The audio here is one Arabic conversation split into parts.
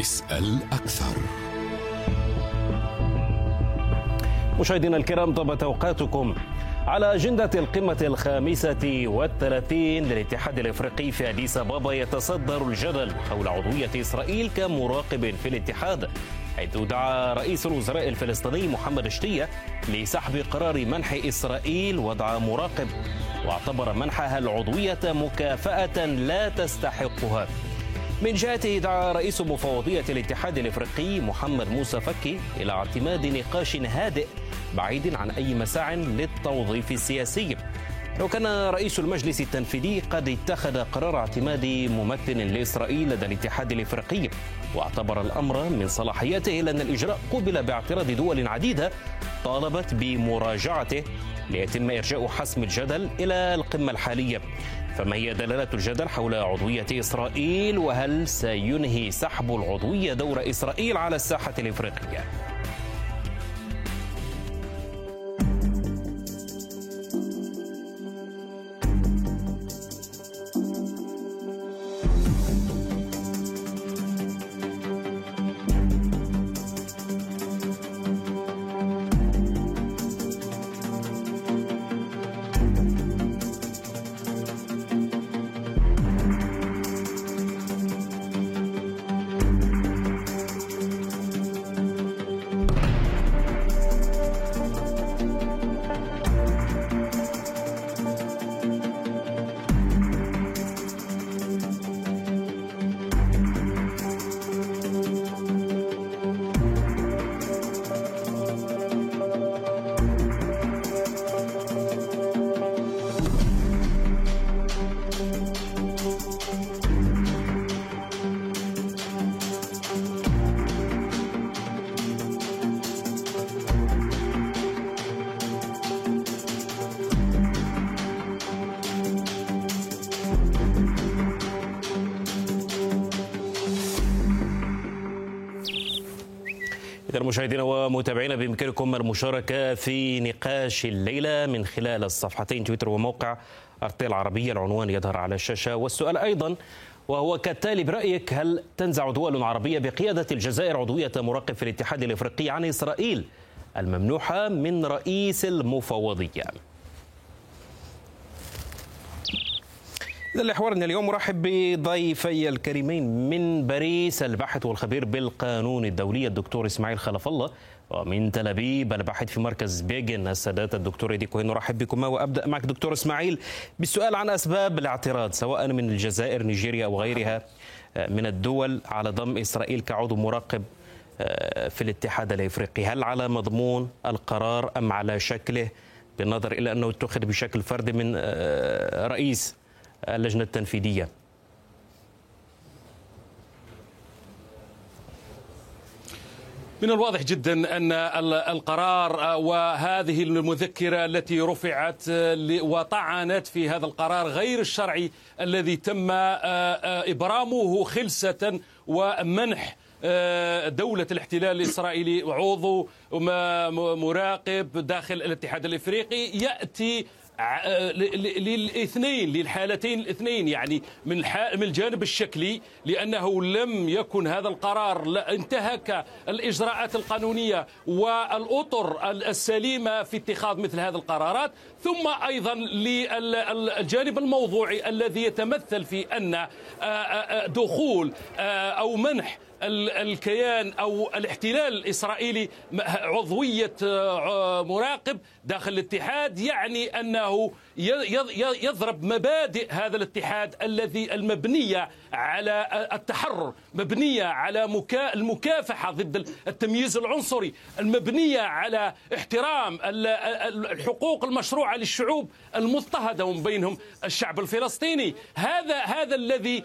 اسأل أكثر. مشاهدينا الكرام طابت أوقاتكم على أجندة القمة الخامسة والثلاثين للاتحاد الإفريقي في أديس أبابا يتصدر الجدل حول عضوية إسرائيل كمراقب في الاتحاد حيث دعا رئيس الوزراء الفلسطيني محمد شتية لسحب قرار منح إسرائيل وضع مراقب واعتبر منحها العضوية مكافأة لا تستحقها. من جهته دعا رئيس مفوضية الاتحاد الإفريقي محمد موسى فكي إلى اعتماد نقاش هادئ بعيد عن أي مساع للتوظيف السياسي. وكان رئيس المجلس التنفيذي قد اتخذ قرار اعتماد ممثل لإسرائيل لدى الاتحاد الإفريقي واعتبر الأمر من صلاحياته إلا أن الإجراء قبل باعتراض دول عديدة طالبت بمراجعته ليتم إرجاء حسم الجدل إلى القمة الحالية فما هي دلالة الجدل حول عضوية إسرائيل وهل سينهي سحب العضوية دور إسرائيل على الساحة الإفريقية؟ مشاهدينا ومتابعينا بإمكانكم المشاركة في نقاش الليلة من خلال الصفحتين تويتر وموقع أرتيل العربية. العنوان يظهر على الشاشة. والسؤال أيضا وهو كالتالي برأيك هل تنزع دول عربية بقيادة الجزائر عضوية مراقب في الاتحاد الإفريقي عن إسرائيل الممنوحة من رئيس المفوضية؟ إذا لحوارنا اليوم. أرحب بضيفي الكريمين من باريس الباحث والخبير بالقانون الدولي الدكتور إسماعيل خلف الله. ومن تل أبيب الباحث في مركز بيجن السادات الدكتور إيدي كوهين. أرحب بكما وأبدأ معك دكتور إسماعيل بالسؤال عن أسباب الاعتراض سواء من الجزائر نيجيريا أو غيرها من الدول على ضم إسرائيل كعضو مراقب في الاتحاد الإفريقي، هل على مضمون القرار أم على شكله؟ بالنظر إلى أنه اتخذ بشكل فردي من رئيس اللجنة التنفيذية؟ من الواضح جدا أن القرار وهذه المذكرة التي رفعت وطعنت في هذا القرار غير الشرعي الذي تم إبرامه خلسة ومنح دولة الاحتلال الإسرائيلي عضو مراقب داخل الاتحاد الإفريقي يأتي للاثنين للحالتين الاثنين يعني من من الجانب الشكلي لأنه لم يكن هذا القرار انتهك الإجراءات القانونية والأطر السليمة في اتخاذ مثل هذه القرارات. ثم أيضا للجانب الموضوعي الذي يتمثل في أن دخول أو منح الكيان أو الاحتلال الإسرائيلي عضوية مراقب داخل الاتحاد يعني أنه يضرب مبادئ هذا الاتحاد الذي المبنية على التحرر مبنية على المكافحة ضد التمييز العنصري المبنية على احترام الحقوق المشروعة للشعوب المضطهدة ومن بينهم الشعب الفلسطيني. هذا هذا الذي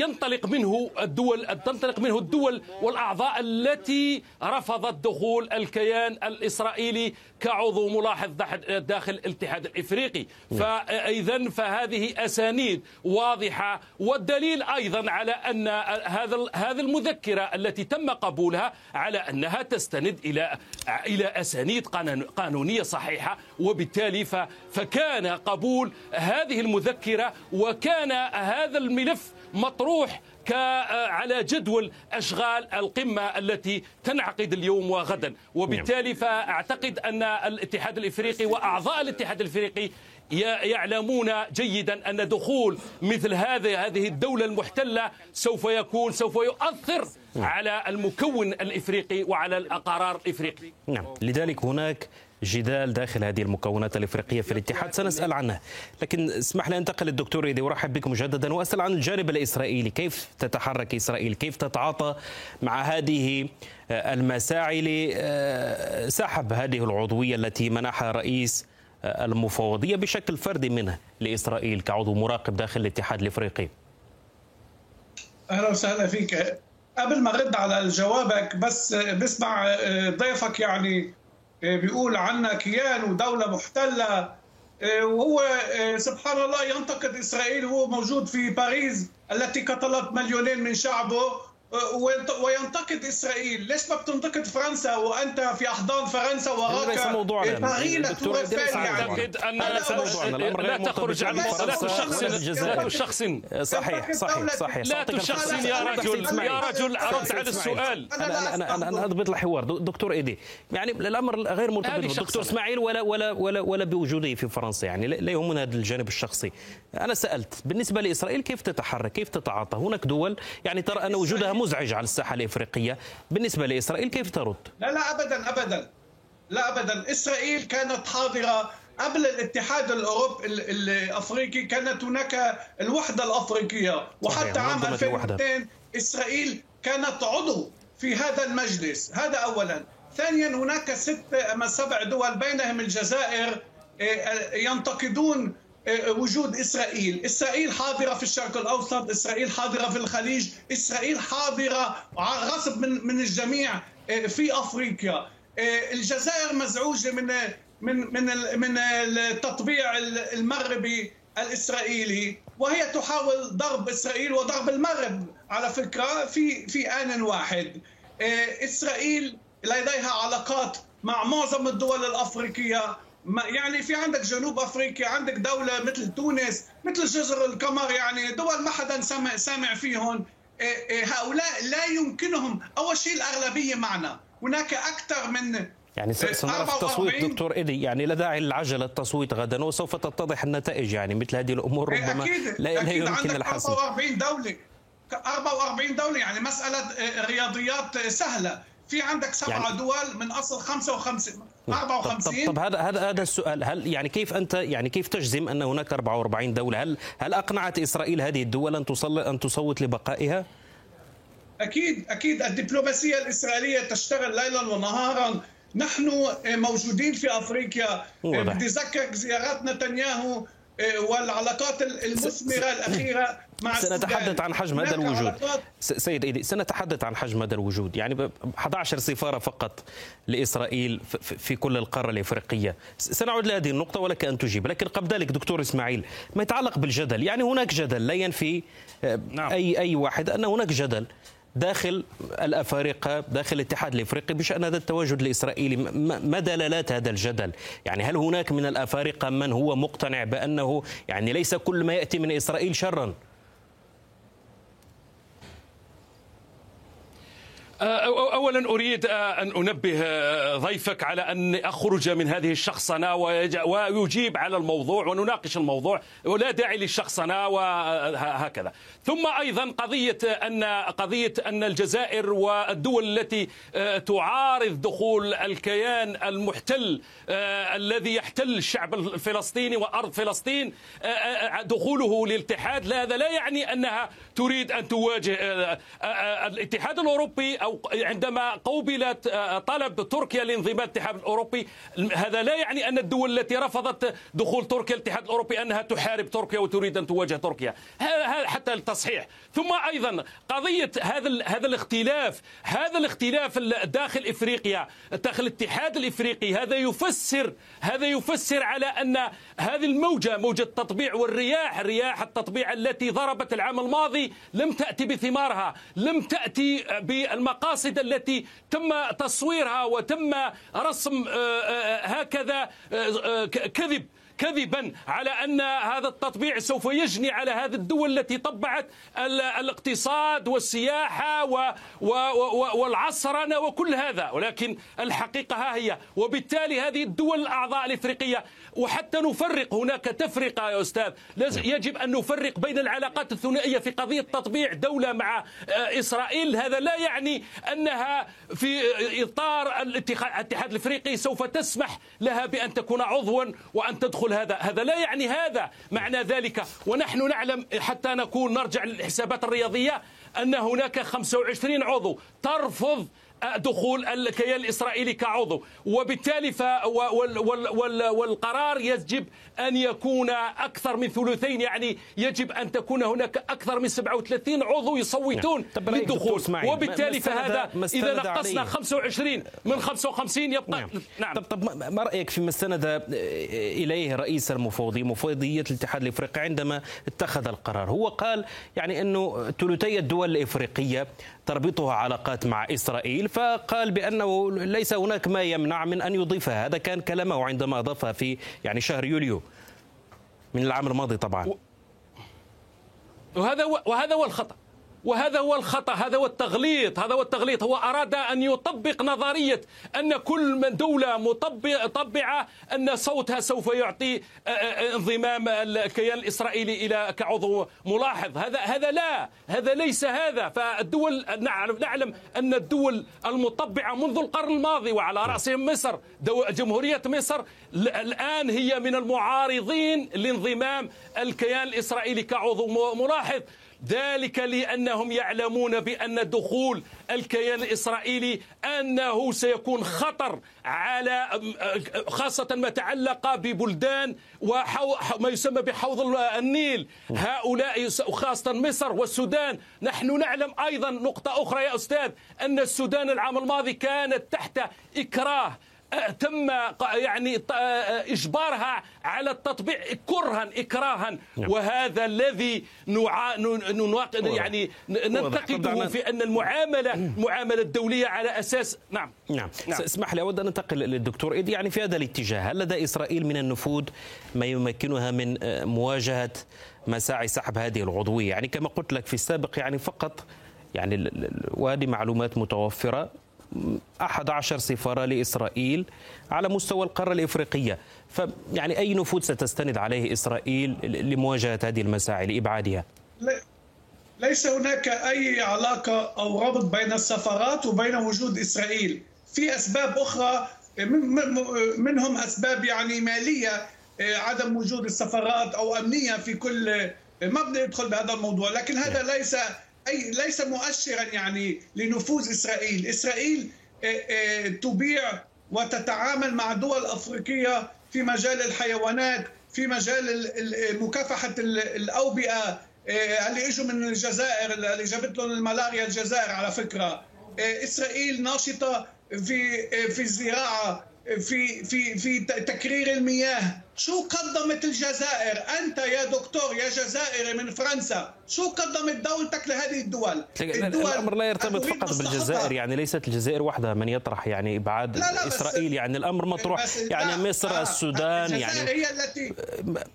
ينطلق منه الدول تنطلق منه الدول والأعضاء التي رفضت دخول الكيان الإسرائيلي كعضو ملاحظ داخل الاتحاد الإفريقي. فإذا فهذه أسانيد واضحة والدليل أيضا على أن هذا هذه المذكرة التي تم قبولها على أنها تستند إلى إلى أسانيد قانونية صحيحة وبالتالي فكان قبول هذه المذكرة وكان هذا الملف مطروح على جدول أشغال القمة التي تنعقد اليوم وغدا. وبالتالي فأعتقد أن الاتحاد الإفريقي وأعضاء الاتحاد الإفريقي يعلمون جيدا أن دخول مثل هذه هذه الدولة المحتلة سوف يكون سوف يؤثر على المكون الإفريقي وعلى القرار الإفريقي نعم. لذلك هناك جدال داخل هذه المكونات الإفريقية في الاتحاد. سنسأل عنه لكن اسمح لي انتقل للدكتور إيدي وأرحب بك مجددا وأسأل عن الجانب الإسرائيلي. كيف تتحرك إسرائيل؟ كيف تتعاطى مع هذه المساعي لسحب هذه العضوية التي منحها رئيس المفوضية بشكل فردي منه لإسرائيل كعضو مراقب داخل الاتحاد الإفريقي؟ أهلا وسهلا فيك. قبل ما أرد على جوابك بس بسمع ضيفك يعني بيقول عنا كيان ودولة محتلة. وهو سبحان الله ينتقد إسرائيل. وهو موجود في باريس التي قتلت مليونين من شعبه. وينتقد إسرائيل، ليش ما بتنتقد فرنسا وأنت في أحضان فرنسا وراك ليس موضوعنا. فارينة أعتقد أن لا تخرج عن لا تشخصن لا تشخصن صحيح صحيح صحيح لا تشخصن يا رجل يا رجل رد على السؤال. أنا أنا أنا أنا أضبط الحوار دكتور ايدي يعني الأمر غير مرتبط بالدكتور إسماعيل ولا ولا ولا ولا بوجوده في فرنسا يعني لا يهمنا هذا الجانب الشخصي. أنا سألت بالنسبة لإسرائيل كيف تتحرك؟ كيف تتعاطى؟ هناك دول يعني ترى أن وجودها مزعج على الساحة الإفريقية بالنسبة لإسرائيل كيف ترد؟ لا لا ابدا ابدا. لا ابدا. إسرائيل كانت حاضرة قبل الاتحاد الاوروبي الأفريقي. كانت هناك الوحدة الأفريقية. وحتى عام 2002 إسرائيل كانت عضو في هذا المجلس. هذا اولا. ثانيا هناك ست أما سبع دول بينهم الجزائر ينتقدون وجود إسرائيل، إسرائيل حاضرة في الشرق الأوسط، إسرائيل حاضرة في الخليج، إسرائيل حاضرة غصب من من الجميع في أفريقيا. الجزائر مزعوجة من من من من التطبيع المغربي الإسرائيلي وهي تحاول ضرب إسرائيل وضرب المغرب على فكرة في في آن واحد. إسرائيل لديها علاقات مع معظم الدول الأفريقية يعني في عندك جنوب أفريقيا عندك دولة مثل تونس مثل جزر القمر يعني دول ما حدا سامع سامع فيهم. هؤلاء لا يمكنهم. أول شيء الأغلبية معنا. هناك أكثر من يعني سنرى في التصويت دكتور إيدي يعني لا داعي للعجله التصويت غدا وسوف تتضح النتائج يعني مثل هذه الأمور ربما أكيد. لا, أكيد لا يمكن الحسم. 44 دولة. 44 دولة يعني مسألة رياضيات سهلة. في عندك سبعة يعني دول من أصل 55 54 طب, طب هذا هذا هذا السؤال هل يعني كيف أنت يعني كيف تجزم أن هناك 44 دولة؟ هل هل أقنعت إسرائيل هذه الدول أن تصل أن تصوت لبقائها؟ أكيد أكيد. الدبلوماسية الإسرائيلية تشتغل ليلا ونهارا. نحن موجودين في أفريقيا. بدي زيارات نتنياهو. والعلاقات المثمرة الأخيرة مع سنتحدث عن حجم هذا الوجود. سيد إيدي سنتحدث عن حجم هذا الوجود. يعني 11 سفارة فقط لإسرائيل في كل القارة الإفريقية. سنعود لهذه النقطة ولك أن تجيب. لكن قبل ذلك دكتور إسماعيل ما يتعلق بالجدل؟ يعني هناك جدل لا ينفي نعم. اي أي واحد أن هناك جدل. داخل الأفارقة داخل الاتحاد الإفريقي بشأن هذا التواجد الإسرائيلي. ما دلالات هذا الجدل؟ يعني هل هناك من الأفارقة من هو مقتنع بأنه يعني ليس كل ما يأتي من إسرائيل شرا؟ اولا أريد أن أنبه ضيفك على أن أخرج من هذه الشخصنة ويجيب على الموضوع ونناقش الموضوع. ولا داعي للشخصنة وهكذا ثم أيضا قضية ان قضية أن الجزائر والدول التي تعارض دخول الكيان المحتل الذي يحتل الشعب الفلسطيني وأرض فلسطين دخوله للاتحاد. لا هذا لا يعني أنها تريد أن تواجه الاتحاد الأوروبي أو عندما قوبلت طلب تركيا لانضمام الاتحاد الأوروبي هذا لا يعني أن الدول التي رفضت دخول تركيا الاتحاد الأوروبي أنها تحارب تركيا وتريد أن تواجه تركيا. حتى التصحيح ثم أيضا قضية هذا هذا الاختلاف هذا الاختلاف داخل إفريقيا داخل الاتحاد الإفريقي هذا يفسر هذا يفسر على أن هذه الموجة موجة التطبيع والرياح رياح التطبيع التي ضربت العام الماضي لم تأتي بثمارها لم تأتي بالمقاصد التي تم تصويرها وتم رسم هكذا كذب. كذبا على أن هذا التطبيع سوف يجني على هذه الدول التي طبعت الاقتصاد والسياحة والعصرنة وكل هذا. ولكن الحقيقة ها هي وبالتالي هذه الدول الأعضاء الإفريقية وحتى نفرق هناك تفرقة يا أستاذ يجب أن نفرق بين العلاقات الثنائية في قضية تطبيع دولة مع آه، إسرائيل. هذا لا يعني أنها في إطار الاتحاد الإفريقي سوف تسمح لها بأن تكون عضوا وأن تدخل هذا هذا لا يعني هذا معنى ذلك. ونحن نعلم حتى نكون نرجع للحسابات الرياضية أن هناك 25 عضو ترفض دخول الكيان الإسرائيلي كعضو. وبالتالي ف والقرار يجب أن يكون أكثر من ثلثين يعني يجب أن تكون هناك أكثر من 37 عضو يصوتون نعم. للدخول. وبالتالي فهذا إذا نقصنا 25 من 55 يبقى نعم, نعم. طب, طب ما رأيك فيما استند إليه رئيس المفوضية مفوضية الاتحاد الإفريقي عندما اتخذ القرار. هو قال يعني أنه ثلثي الدول الإفريقية تربطها علاقات مع إسرائيل فقال بأنه ليس هناك ما يمنع من أن يضيفها هذا كان كلامه عندما أضافها في يعني شهر يوليو. من العام الماضي طبعا. وهذا وهذا هو الخطأ. وهذا هو الخطأ هذا هو التغليط هذا هو التغليط. هو أراد أن يطبق نظرية أن كل من دولة مطبعة أن صوتها سوف يعطي انضمام الكيان الإسرائيلي إلى كعضو ملاحظ. هذا هذا لا هذا ليس هذا. فالدول نعلم أن الدول المطبعة منذ القرن الماضي وعلى رأسهم مصر جمهورية مصر الآن هي من المعارضين لانضمام الكيان الإسرائيلي كعضو ملاحظ. ذلك لأنهم يعلمون بأن دخول الكيان الإسرائيلي أنه سيكون خطر على خاصة ما تعلق ببلدان وما يسمى بحوض النيل. هؤلاء خاصة مصر والسودان. نحن نعلم أيضا نقطة أخرى يا أستاذ أن السودان العام الماضي كانت تحت إكراه تم يعني إجبارها على التطبيع كرها إكراها. نعم. وهذا الذي يعني ننتقده في أن المعاملة المعامله الدولية على أساس نعم. نعم, نعم. اسمح لي أود أن أنتقل للدكتور ايدي يعني في هذا الاتجاه هل لدى إسرائيل من النفوذ ما يمكنها من مواجهة مساعي سحب هذه العضوية؟ يعني كما قلت لك في السابق يعني فقط يعني وهذه معلومات متوفرة. 11 سفارة لإسرائيل على مستوى القارة الإفريقية. فيعني أي نفوذ ستستند عليه إسرائيل لمواجهة هذه المساعي لإبعادها؟ ليس هناك أي علاقة أو ربط بين السفارات وبين وجود إسرائيل. في أسباب أخرى منهم أسباب يعني مالية عدم وجود السفارات أو أمنية في كل ما بدنا ندخل بهذا الموضوع. لكن هذا نعم. ليس أي ليس مؤشرا يعني لنفوذ إسرائيل. إسرائيل آه، آه، تبيع وتتعامل مع دول أفريقية في مجال الحيوانات في مجال مكافحة الأوبئة آه، اللي إجوا من الجزائر اللي جابت لهم الملاريا الجزائر على فكرة. إسرائيل ناشطة في في الزراعة في في في تكرير المياه. شو قدمت الجزائر؟ أنت يا دكتور يا جزائري من فرنسا شو قدمت دولتك لهذه الدول, الدول الأمر لا يرتبط فقط بالجزائر يعني ليست الجزائر وحدها من يطرح يعني ابعاد لا لا إسرائيل يعني الأمر مطروح يعني مصر آه السودان يعني هي التي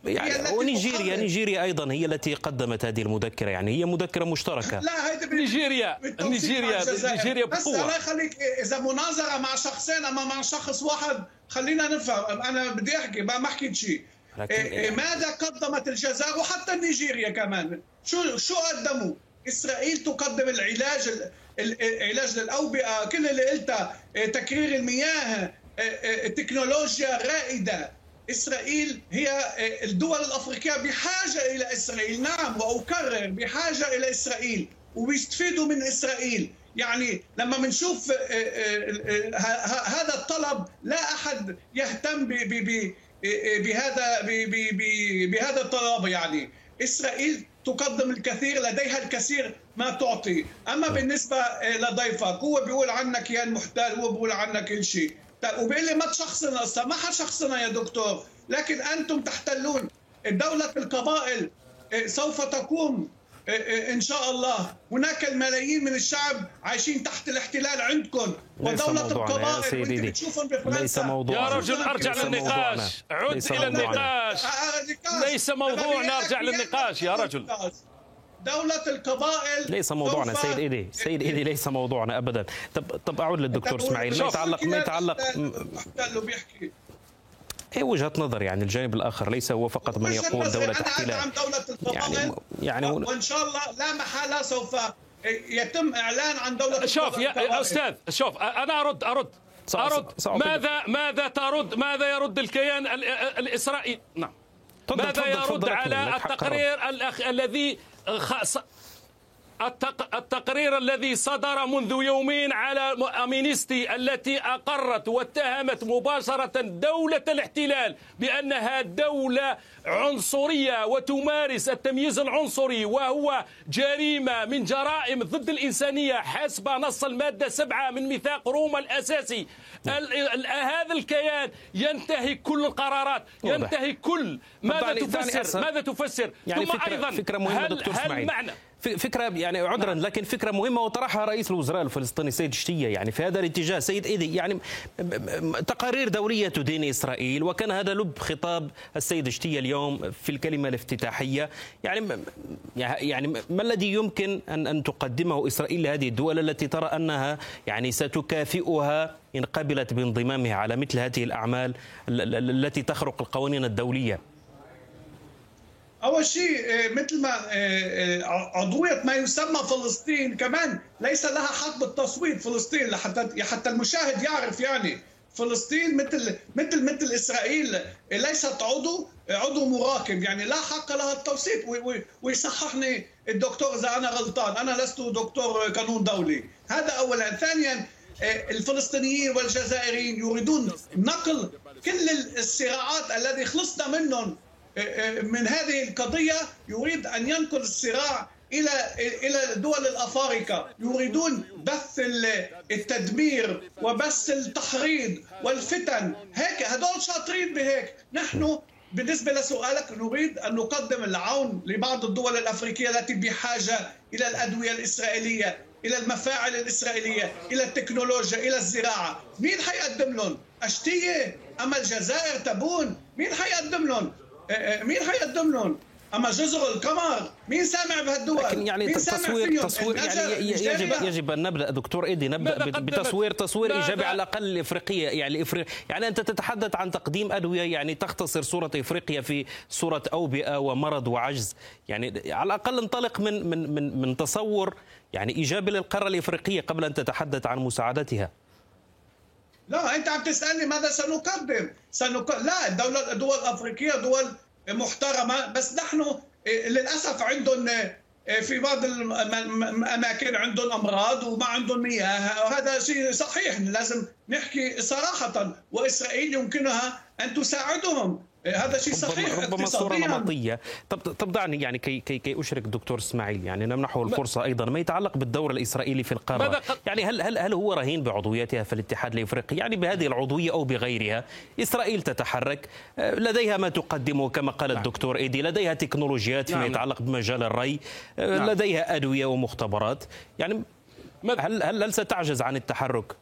يعني ونيجيريا نيجيريا أيضا هي التي قدمت هذه المذكرة يعني هي مذكرة مشتركة. لا هيدي نيجيريا نيجيريا نيجيريا بقوة. بس الله يخليك إذا مناظرة مع شخصين أما مع شخص واحد خلينا نفهم. أنا بدي أحكي ما حكيت شيء. إيه، إيه، ماذا قدمت الجزائر وحتى نيجيريا كمان؟ شو شو قدموا؟ إسرائيل تقدم العلاج العلاج للأوبئة كل اللي قلتها إيه، تكرير المياه تكنولوجيا رائدة. إسرائيل هي الدول الأفريقية بحاجة إلى إسرائيل. نعم وأكرر بحاجة إلى إسرائيل. وبيستفيدوا من إسرائيل. يعني لما بنشوف هذا الطلب لا أحد يهتم بهذا بهذا الطلب يعني. إسرائيل تقدم الكثير لديها الكثير ما تعطي. أما بالنسبة لضيفك هو بيقول عنك كيان محتال هو بيقول عنك كل شيء. طيب وبيقول لي ما تشخصنا ما حشخصنا يا دكتور؟ لكن أنتم تحتلون. دوله القبائل سوف تقوم. إن شاء الله. هناك الملايين من الشعب عايشين تحت الاحتلال عندكم. ودولة القبائل وانت بتشوفهم بفرنسا ليس موضوعنا. يا رجل أرجع للنقاش. عد إلى النقاش. ليس موضوعنا. أرجع للنقاش يا رجل. دولة القبائل ليس موضوعنا. سيد إيدي. سيد إيدي ليس موضوعنا ابدا. طب طب أعود للدكتور إسماعيل. ما يتعلق ما يتعلق هي وجهة نظر يعني الجانب الآخر ليس هو فقط من يقول دولة احتلال. يعني يعني وإن شاء الله لا محالة سوف يتم إعلان عن دولة شوف يا أستاذ شوف أنا أرد أرد. أرد. ماذا ماذا ترد ماذا يرد الكيان الإسرائيلي؟ نعم. ماذا يرد على التقرير الذي التقرير الذي صدر منذ يومين على أمينستي التي أقرت واتهمت مباشرة دولة الاحتلال بأنها دولة عنصرية وتمارس التمييز العنصري وهو جريمة من جرائم ضد الإنسانية حسب نص المادة سبعة من ميثاق روما الأساسي. هذا الكيان ينتهي كل القرارات ينتهي كل ماذا تفسر؟ ماذا تفسر؟ يعني ثم فكرة أيضا فكرة مهمة هل, دكتور هل معنى فكرة يعني عذرا لكن فكرة مهمة وطرحها رئيس الوزراء الفلسطيني سيد شتيه يعني في هذا الاتجاه سيد إيدي يعني تقارير دوريه تدين إسرائيل وكان هذا لب خطاب السيد شتيه اليوم في الكلمة الافتتاحية. يعني يعني ما الذي يمكن ان أن تقدمه إسرائيل لهذه الدول التي ترى أنها يعني ستكافئها إن قبلت بانضمامها على مثل هذه الأعمال التي تخرق القوانين الدولية؟ أول شيء آه، مثل ما آه، آه، عضوية ما يسمى فلسطين كمان ليس لها حق بالتصويت فلسطين لحتى حتى المشاهد يعرف يعني. فلسطين مثل مثل مثل إسرائيل ليست عضو عضو مراقب يعني. لا حق لها التصويت. ويصححني الدكتور إذا أنا غلطان. أنا لست دكتور قانون دولي. هذا اولا. ثانيا الفلسطينيين والجزائريين يريدون نقل كل الصراعات الذي خلصنا منهم من هذه القضية يريد أن ينقل الصراع إلى إلى دول الأفارقة. يريدون بث التدمير وبث التحريض والفتن. هيك هدول شاطرين بهيك. نحن بالنسبة لسؤالك نريد أن نقدم العون لبعض الدول الأفريقية التي بحاجة إلى الأدوية الإسرائيلية إلى المفاعل الإسرائيلية إلى التكنولوجيا إلى الزراعة. مين حيقدم لهم؟ أشتية أما الجزائر تبون؟ مين حيقدم لهم؟ مين حيقدم لهم؟ أما جزر القمر مين سامع بهالدول؟ لكن يعني تصوير تصوير يعني يجب يجب أن نبدأ دكتور إيدي نبدأ بتصوير تصوير إيجابي على الأقل الافريقيه يعني إفريقيا يعني أنت تتحدث عن تقديم أدوية يعني تختصر صورة إفريقيا في صورة أوبئة ومرض وعجز. يعني على الأقل انطلق من من من من تصور يعني إيجابي للقارة الإفريقية قبل أن تتحدث عن مساعدتها. لا انت عم تسألني ماذا سنقدم؟ سنق... لا الدولة الدول الأفريقية دول محترمة بس نحن إيه، للأسف عندهم إيه، في بعض الاماكن عندهم أمراض وما عندهم مياه وهذا شيء صحيح. لازم نحكي صراحة وإسرائيل يمكنها أن تساعدهم. هذا شيء صحيح ربما صورة نمطية. طب طب دعني يعني كي كي كي أشرك دكتور إسماعيل يعني نمنحه الفرصة أيضا. ما يتعلق بالدور الإسرائيلي في القارة؟ يعني هل هل هل هو رهين بعضويتها في الاتحاد الإفريقي؟ يعني بهذه العضوية أو بغيرها إسرائيل تتحرك. آه، لديها ما تقدمه كما قال نعم. الدكتور إيدي. لديها تكنولوجيات فيما نعم. يتعلق بمجال الري. آه، نعم. لديها أدوية ومختبرات. يعني هل هل هل ستعجز عن التحرك؟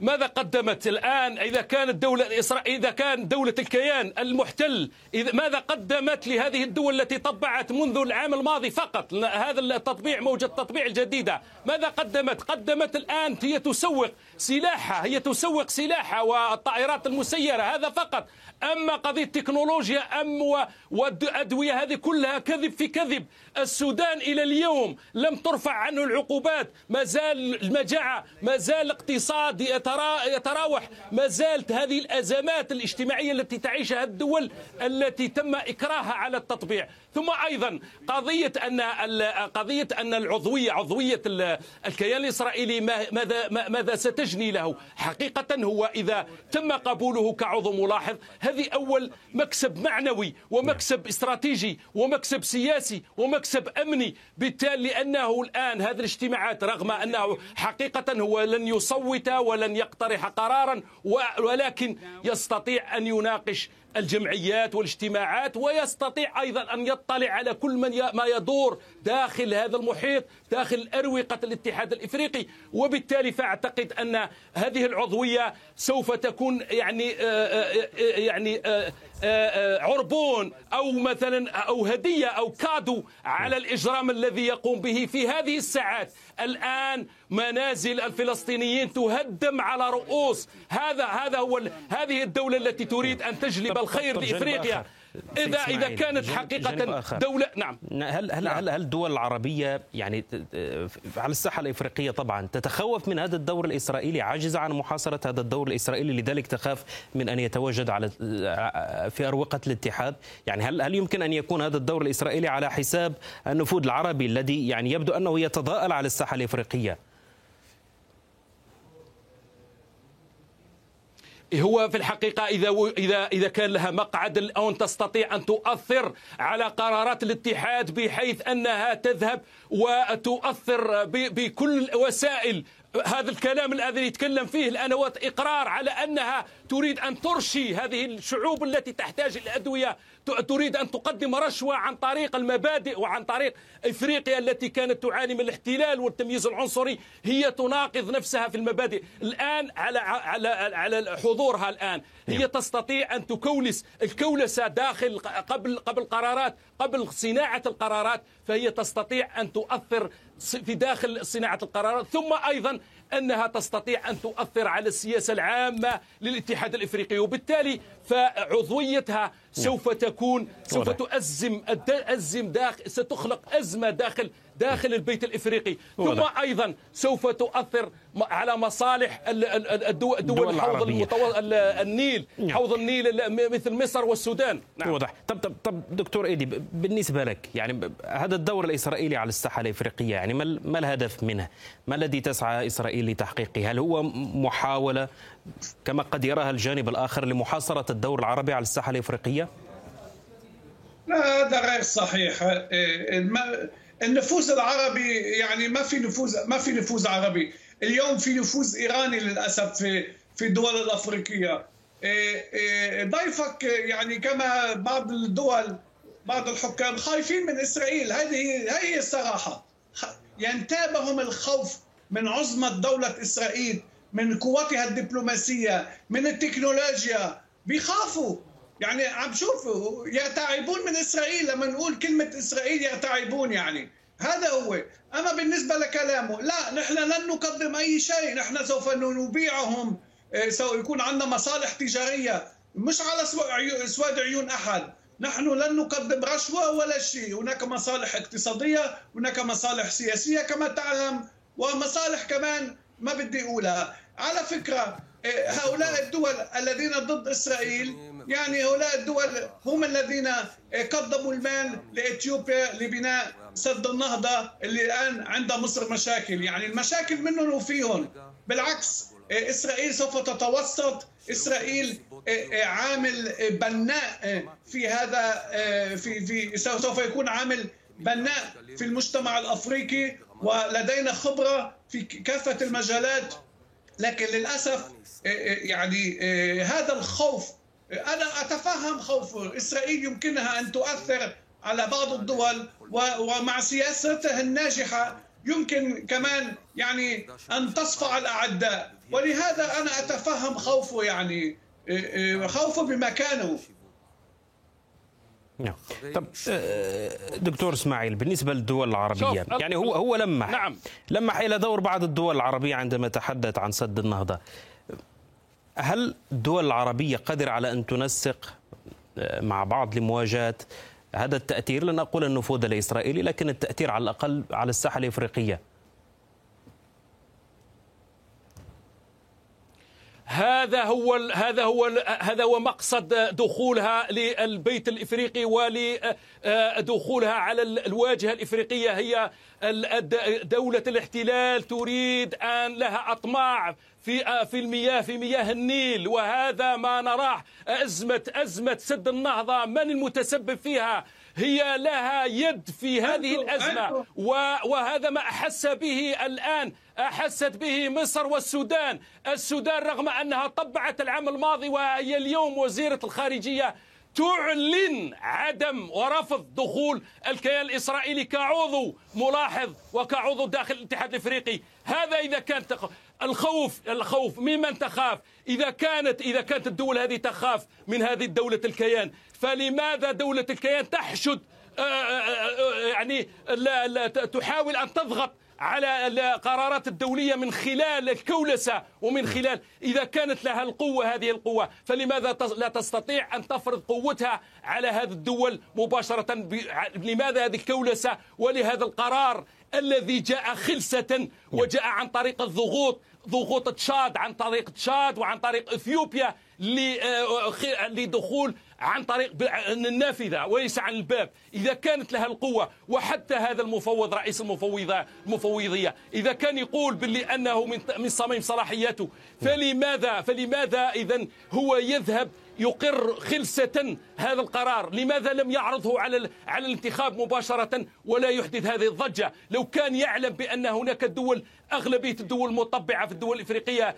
ماذا قدمت الآن إذا كانت دولة إسرائيل إذا كان دولة الكيان المحتل؟ إذا ماذا قدمت لهذه الدول التي طبعت منذ العام الماضي فقط؟ هذا التطبيع موجة التطبيع الجديدة. ماذا قدمت؟ قدمت الآن هي تسوق سلاحها هي تسوق سلاحها والطائرات المسيرة هذا فقط. أما قضية تكنولوجيا أم والأدوية هذه كلها كذب في كذب. السودان إلى اليوم لم ترفع عنه العقوبات. ما زال المجاعة ما زال الاقتصاد يتراوح. ما زالت هذه الأزمات الاجتماعية التي تعيشها الدول التي تم إكراهها على التطبيع. ثم أيضا قضية أن قضية أن العضوية عضوية الكيان الإسرائيلي ماذا ماذا ستجني له؟ حقيقة هو إذا تم قبوله كعضو ملاحظ هذه أول مكسب معنوي ومكسب استراتيجي ومكسب سياسي ومكسب أمني. بالتالي لأنه الآن هذه الاجتماعات رغم أنه حقيقة هو لن يصوت ولن أن يقترح قرارا ولكن يستطيع أن يناقش الجمعيات والاجتماعات ويستطيع أيضا أن يطلع على كل من ما يدور داخل هذا المحيط داخل أروقة الاتحاد الإفريقي. وبالتالي فأعتقد أن هذه العضوية سوف تكون يعني آه، آه، آه، يعني عربون أو مثلا أو هدية أو كادو على الإجرام الذي يقوم به في هذه الساعات. الآن منازل الفلسطينيين تهدم على رؤوس. هذا هذا هو هذه الدولة التي تريد أن تجلب الخير لإفريقيا. اذا إذا كانت حقيقة دوله نعم. هل هل نعم. هل الدول العربية يعني على الساحة الإفريقية طبعا تتخوف من هذا الدور الإسرائيلي عاجزة عن محاصرة هذا الدور الإسرائيلي لذلك تخاف من أن يتواجد على في أروقة الاتحاد؟ يعني هل هل يمكن أن يكون هذا الدور الإسرائيلي على حساب النفوذ العربي الذي يعني يبدو أنه يتضاءل على الساحة الإفريقية؟ هو في الحقيقة إذا إذا إذا كان لها مقعد الآن تستطيع أن تؤثر على قرارات الاتحاد بحيث أنها تذهب وتؤثر بكل الوسائل هذا الكلام الذي يتكلم فيه الآن هو إقرار على أنها تريد أن ترشي هذه الشعوب التي تحتاج الأدوية تريد أن تقدم رشوة عن طريق المبادئ وعن طريق إفريقيا التي كانت تعاني من الاحتلال والتمييز العنصري هي تناقض نفسها في المبادئ. الآن على على على حضورها الآن. هي نعم. تستطيع أن تكولس الكولسة داخل قبل قبل قرارات قبل صناعة القرارات فهي تستطيع أن تؤثر في داخل صناعة القرارات. ثم أيضا أنها تستطيع أن تؤثر على السياسة العامة للاتحاد الإفريقي وبالتالي فعضويتها سوف تكون سوف تؤزم أزم داخل ستخلق أزمة داخل داخل البيت الإفريقي ثم أيضا سوف تؤثر على مصالح الدول, الدول حوض المطو... النيل نعم. حوض النيل مثل مصر والسودان نعم. واضح طب طب طب دكتور إيدي بالنسبة لك يعني هذا الدور الإسرائيلي على الساحة الإفريقية يعني ما ما الهدف منه؟ ما الذي تسعى إسرائيل لتحقيقه؟ هل هو محاولة كما قد يراها الجانب الآخر لمحاصرة الدور العربي على الساحة الإفريقية؟ لا هذا غير صحيح إيه، النفوذ العربي يعني ما في نفوذ ما في نفوذ عربي. اليوم في نفوذ إيراني للأسف في في الدول الأفريقية. إيه، إيه، ضيفك يعني كما بعض الدول بعض الحكام خايفين من إسرائيل. هذه هي الصراحة. ينتابهم الخوف من عظمة دولة إسرائيل من قوتها الدبلوماسية من التكنولوجيا. بيخافوا. يعني عم شوفوا يرتعبون من إسرائيل لما نقول كلمة إسرائيل يرتعبون يعني. هذا هو. أما بالنسبة لكلامه لا نحن لن نقدم أي شيء. نحن سوف نبيعهم. آه، سوف يكون عندنا مصالح تجارية. مش على اسواد عيون أحد. نحن لن نقدم رشوة ولا شيء. هناك مصالح اقتصادية هناك مصالح سياسية كما تعلم ومصالح كمان ما بدي أقولها. على فكرة آه، هؤلاء الدول الذين ضد إسرائيل يعني هؤلاء الدول هم الذين قدموا المال لإثيوبيا لبناء سد النهضة اللي الآن عند مصر مشاكل. يعني المشاكل منهم وفيهم بالعكس إسرائيل سوف تتوسط. إسرائيل عامل بناء في هذا في في سوف يكون عامل بناء في المجتمع الأفريقي ولدينا خبرة في كافة المجالات. لكن للأسف يعني هذا الخوف أنا أتفهم خوف إسرائيل يمكنها أن تؤثر على بعض الدول ومع سياستها الناجحة يمكن كمان يعني أن تصفع الأعداء. ولهذا أنا أتفهم خوفه يعني خوفه بمكانه. نعم. طب دكتور إسماعيل بالنسبة للدول العربية يعني هو هو لمح نعم. لمح إلى دور بعض الدول العربية عندما تحدث عن سد النهضة. هل الدول العربية قادرة على أن تنسق آه، مع بعض لمواجهة هذا التأثير؟ لن أقول النفوذ الإسرائيلي لكن التأثير على الأقل على الساحة الإفريقية. هذا هو هذا هو هذا هو مقصد دخولها للبيت الإفريقي ولدخولها على الواجهة الإفريقية. هي دولة الاحتلال تريد أن لها أطماع في في المياه في مياه النيل. وهذا ما نراه. ازمه أزمة سد النهضة. من المتسبب فيها؟ هي لها يد في هذه الأزمة. وهذا ما أحس به الآن أحست به مصر والسودان. السودان رغم أنها طبعت العام الماضي وهي اليوم وزيرة الخارجية تعلن عدم ورفض دخول الكيان الإسرائيلي كعضو ملاحظ وكعضو داخل الاتحاد الإفريقي. هذا إذا كان الخوف الخوف ممن تخاف. إذا كانت إذا كانت الدول هذه تخاف من هذه الدولة الكيان. فلماذا دولة الكيان تحشد آه، آه، آه، يعني لا لا تحاول أن تضغط على القرارات الدولية من خلال الكولسة ومن خلال إذا كانت لها القوة هذه القوة فلماذا لا تستطيع أن تفرض قوتها على هذه الدول مباشرة لماذا هذه الكولسة ولهذا القرار الذي جاء خلسة وجاء عن طريق الضغوط ضغوط تشاد عن طريق تشاد وعن طريق إثيوبيا لدخول عن طريق النافذة وليس عن الباب. إذا كانت لها القوة وحتى هذا المفوض رئيس المفوضة المفوضية إذا كان يقول باللي أنه من من صميم صلاحياته فلماذا فلماذا إذا هو يذهب يقر خلسة هذا القرار. لماذا لم يعرضه على على الانتخاب مباشرة ولا يحدث هذه الضجة؟ لو كان يعلم بأن هناك دول أغلبية الدول المطبعة في الدول الإفريقية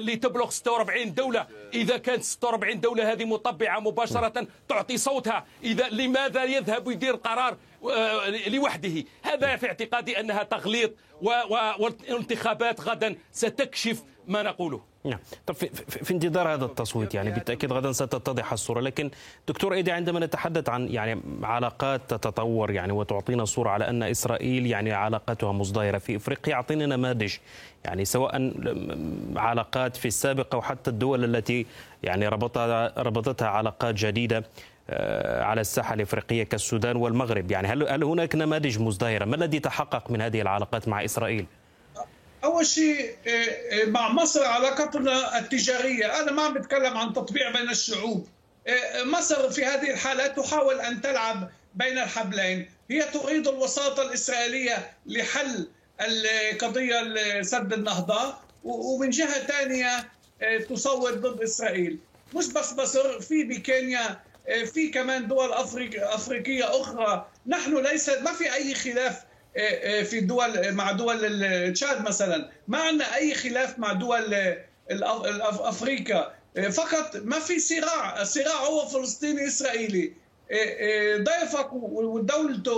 لتبلغ 46 دولة. إذا كانت 46 دولة هذه مطبعة مباشرة تعطي صوتها. إذا لماذا يذهب ويدير قرار آه، لوحده؟ هذا في اعتقادي أنها تغليط والانتخابات غدا ستكشف ما نقوله. نعم. طب في, في انتظار هذا التصويت يعني بالتأكيد غدا ستتضح الصورة لكن دكتور إيدي عندما نتحدث عن يعني علاقات تتطور يعني وتعطينا صورة على أن إسرائيل يعني علاقاتها مزدهرة في إفريقيا اعطينا نماذج يعني سواء علاقات في السابق أو حتى الدول التي يعني ربطها ربطتها علاقات جديدة آه، على الساحة الإفريقية كالسودان والمغرب يعني. هل هل هناك نماذج مزدهرة؟ ما الذي تحقق من هذه العلاقات مع إسرائيل؟ اول شيء آه، آه، مع مصر علاقتنا التجارية. أنا ما عم بتكلم عن تطبيع بين الشعوب. آه، مصر في هذه الحالة تحاول أن تلعب بين الحبلين. هي تريد الوساطة الإسرائيلية لحل القضية سد النهضة ومن جهة ثانية تصوت ضد إسرائيل. مش بس مصر في بكينيا في كمان دول أفريقية أخرى. نحن ليس ما في أي خلاف في دول مع دول تشاد مثلا. ما عندنا أي خلاف مع دول أفريقيا. إيه، فقط ما في صراع. الصراع هو فلسطيني إسرائيلي. ضيفك ودولته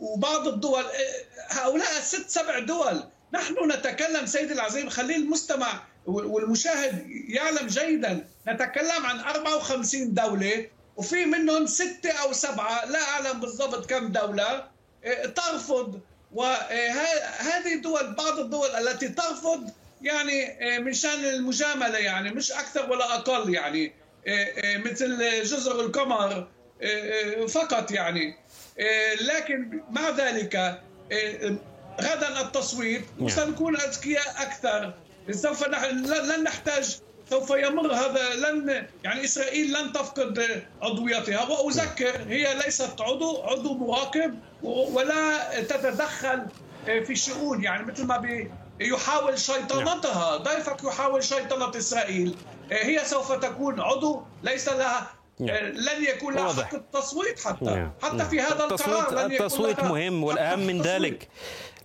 وبعض الدول. هؤلاء ست سبع دول. نحن نتكلم سيدي العظيم خلي المستمع والمشاهد يعلم جيدا. نتكلم عن 54 دولة وفي منهم ستة أو سبعة. لا أعلم بالضبط كم دولة. ترفض وهذه الدول بعض الدول التي ترفض يعني آه، من شأن المجاملة يعني مش أكثر ولا أقل يعني آه، آه، مثل جزر القمر فقط يعني لكن مع ذلك غدا التصويت وسنكون نعم. أذكياء أكثر سوف لن نحتاج سوف يمر هذا لن يعني إسرائيل لن تفقد عضويتها. وأذكر هي ليست عضو عضو مراقب ولا تتدخل في الشؤون يعني مثل ما يحاول شيطنتها نعم. ضيفك يحاول شيطنة إسرائيل. هي سوف تكون عضو ليس لها نعم. لن يكون لها حق التصويت حتى. نعم. حتى في هذا القرار لن يكون التصويت مهم والأهم من ذلك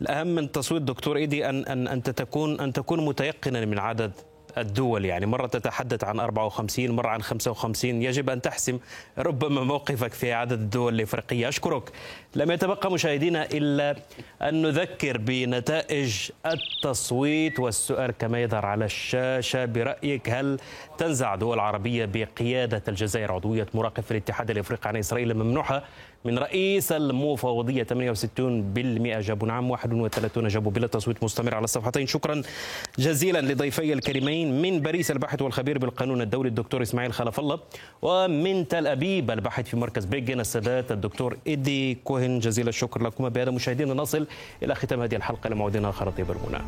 الأهم من التصويت دكتور إيدي ان ان انت تكون أن تكون متيقنا من عدد الدول يعني مرة تتحدث عن 54 مرة عن 55 يجب أن تحسم ربما موقفك في عدد الدول الإفريقية. أشكرك. لم يتبقى مشاهدينا إلا أن نذكر بنتائج التصويت والسؤال كما يظهر على الشاشة برأيك. هل تنزع دول عربية بقيادة الجزائر عضوية مراقب في الاتحاد الإفريقي عن إسرائيل الممنوحة من رئيس المفوضية 68% جابوا نعم 31 جابوا بلا تصويت مستمر على الصفحتين. شكرا جزيلا لضيفي الكريمين من باريس الباحث والخبير بالقانون الدولي الدكتور إسماعيل خلف الله ومن تل أبيب الباحث في مركز بيجن السادات الدكتور إيدي كوهن. جزيل الشكر لكم بهذا مشاهدينا نصل إلى ختام هذه الحلقة. لموعدنا آخر. طيب المنى.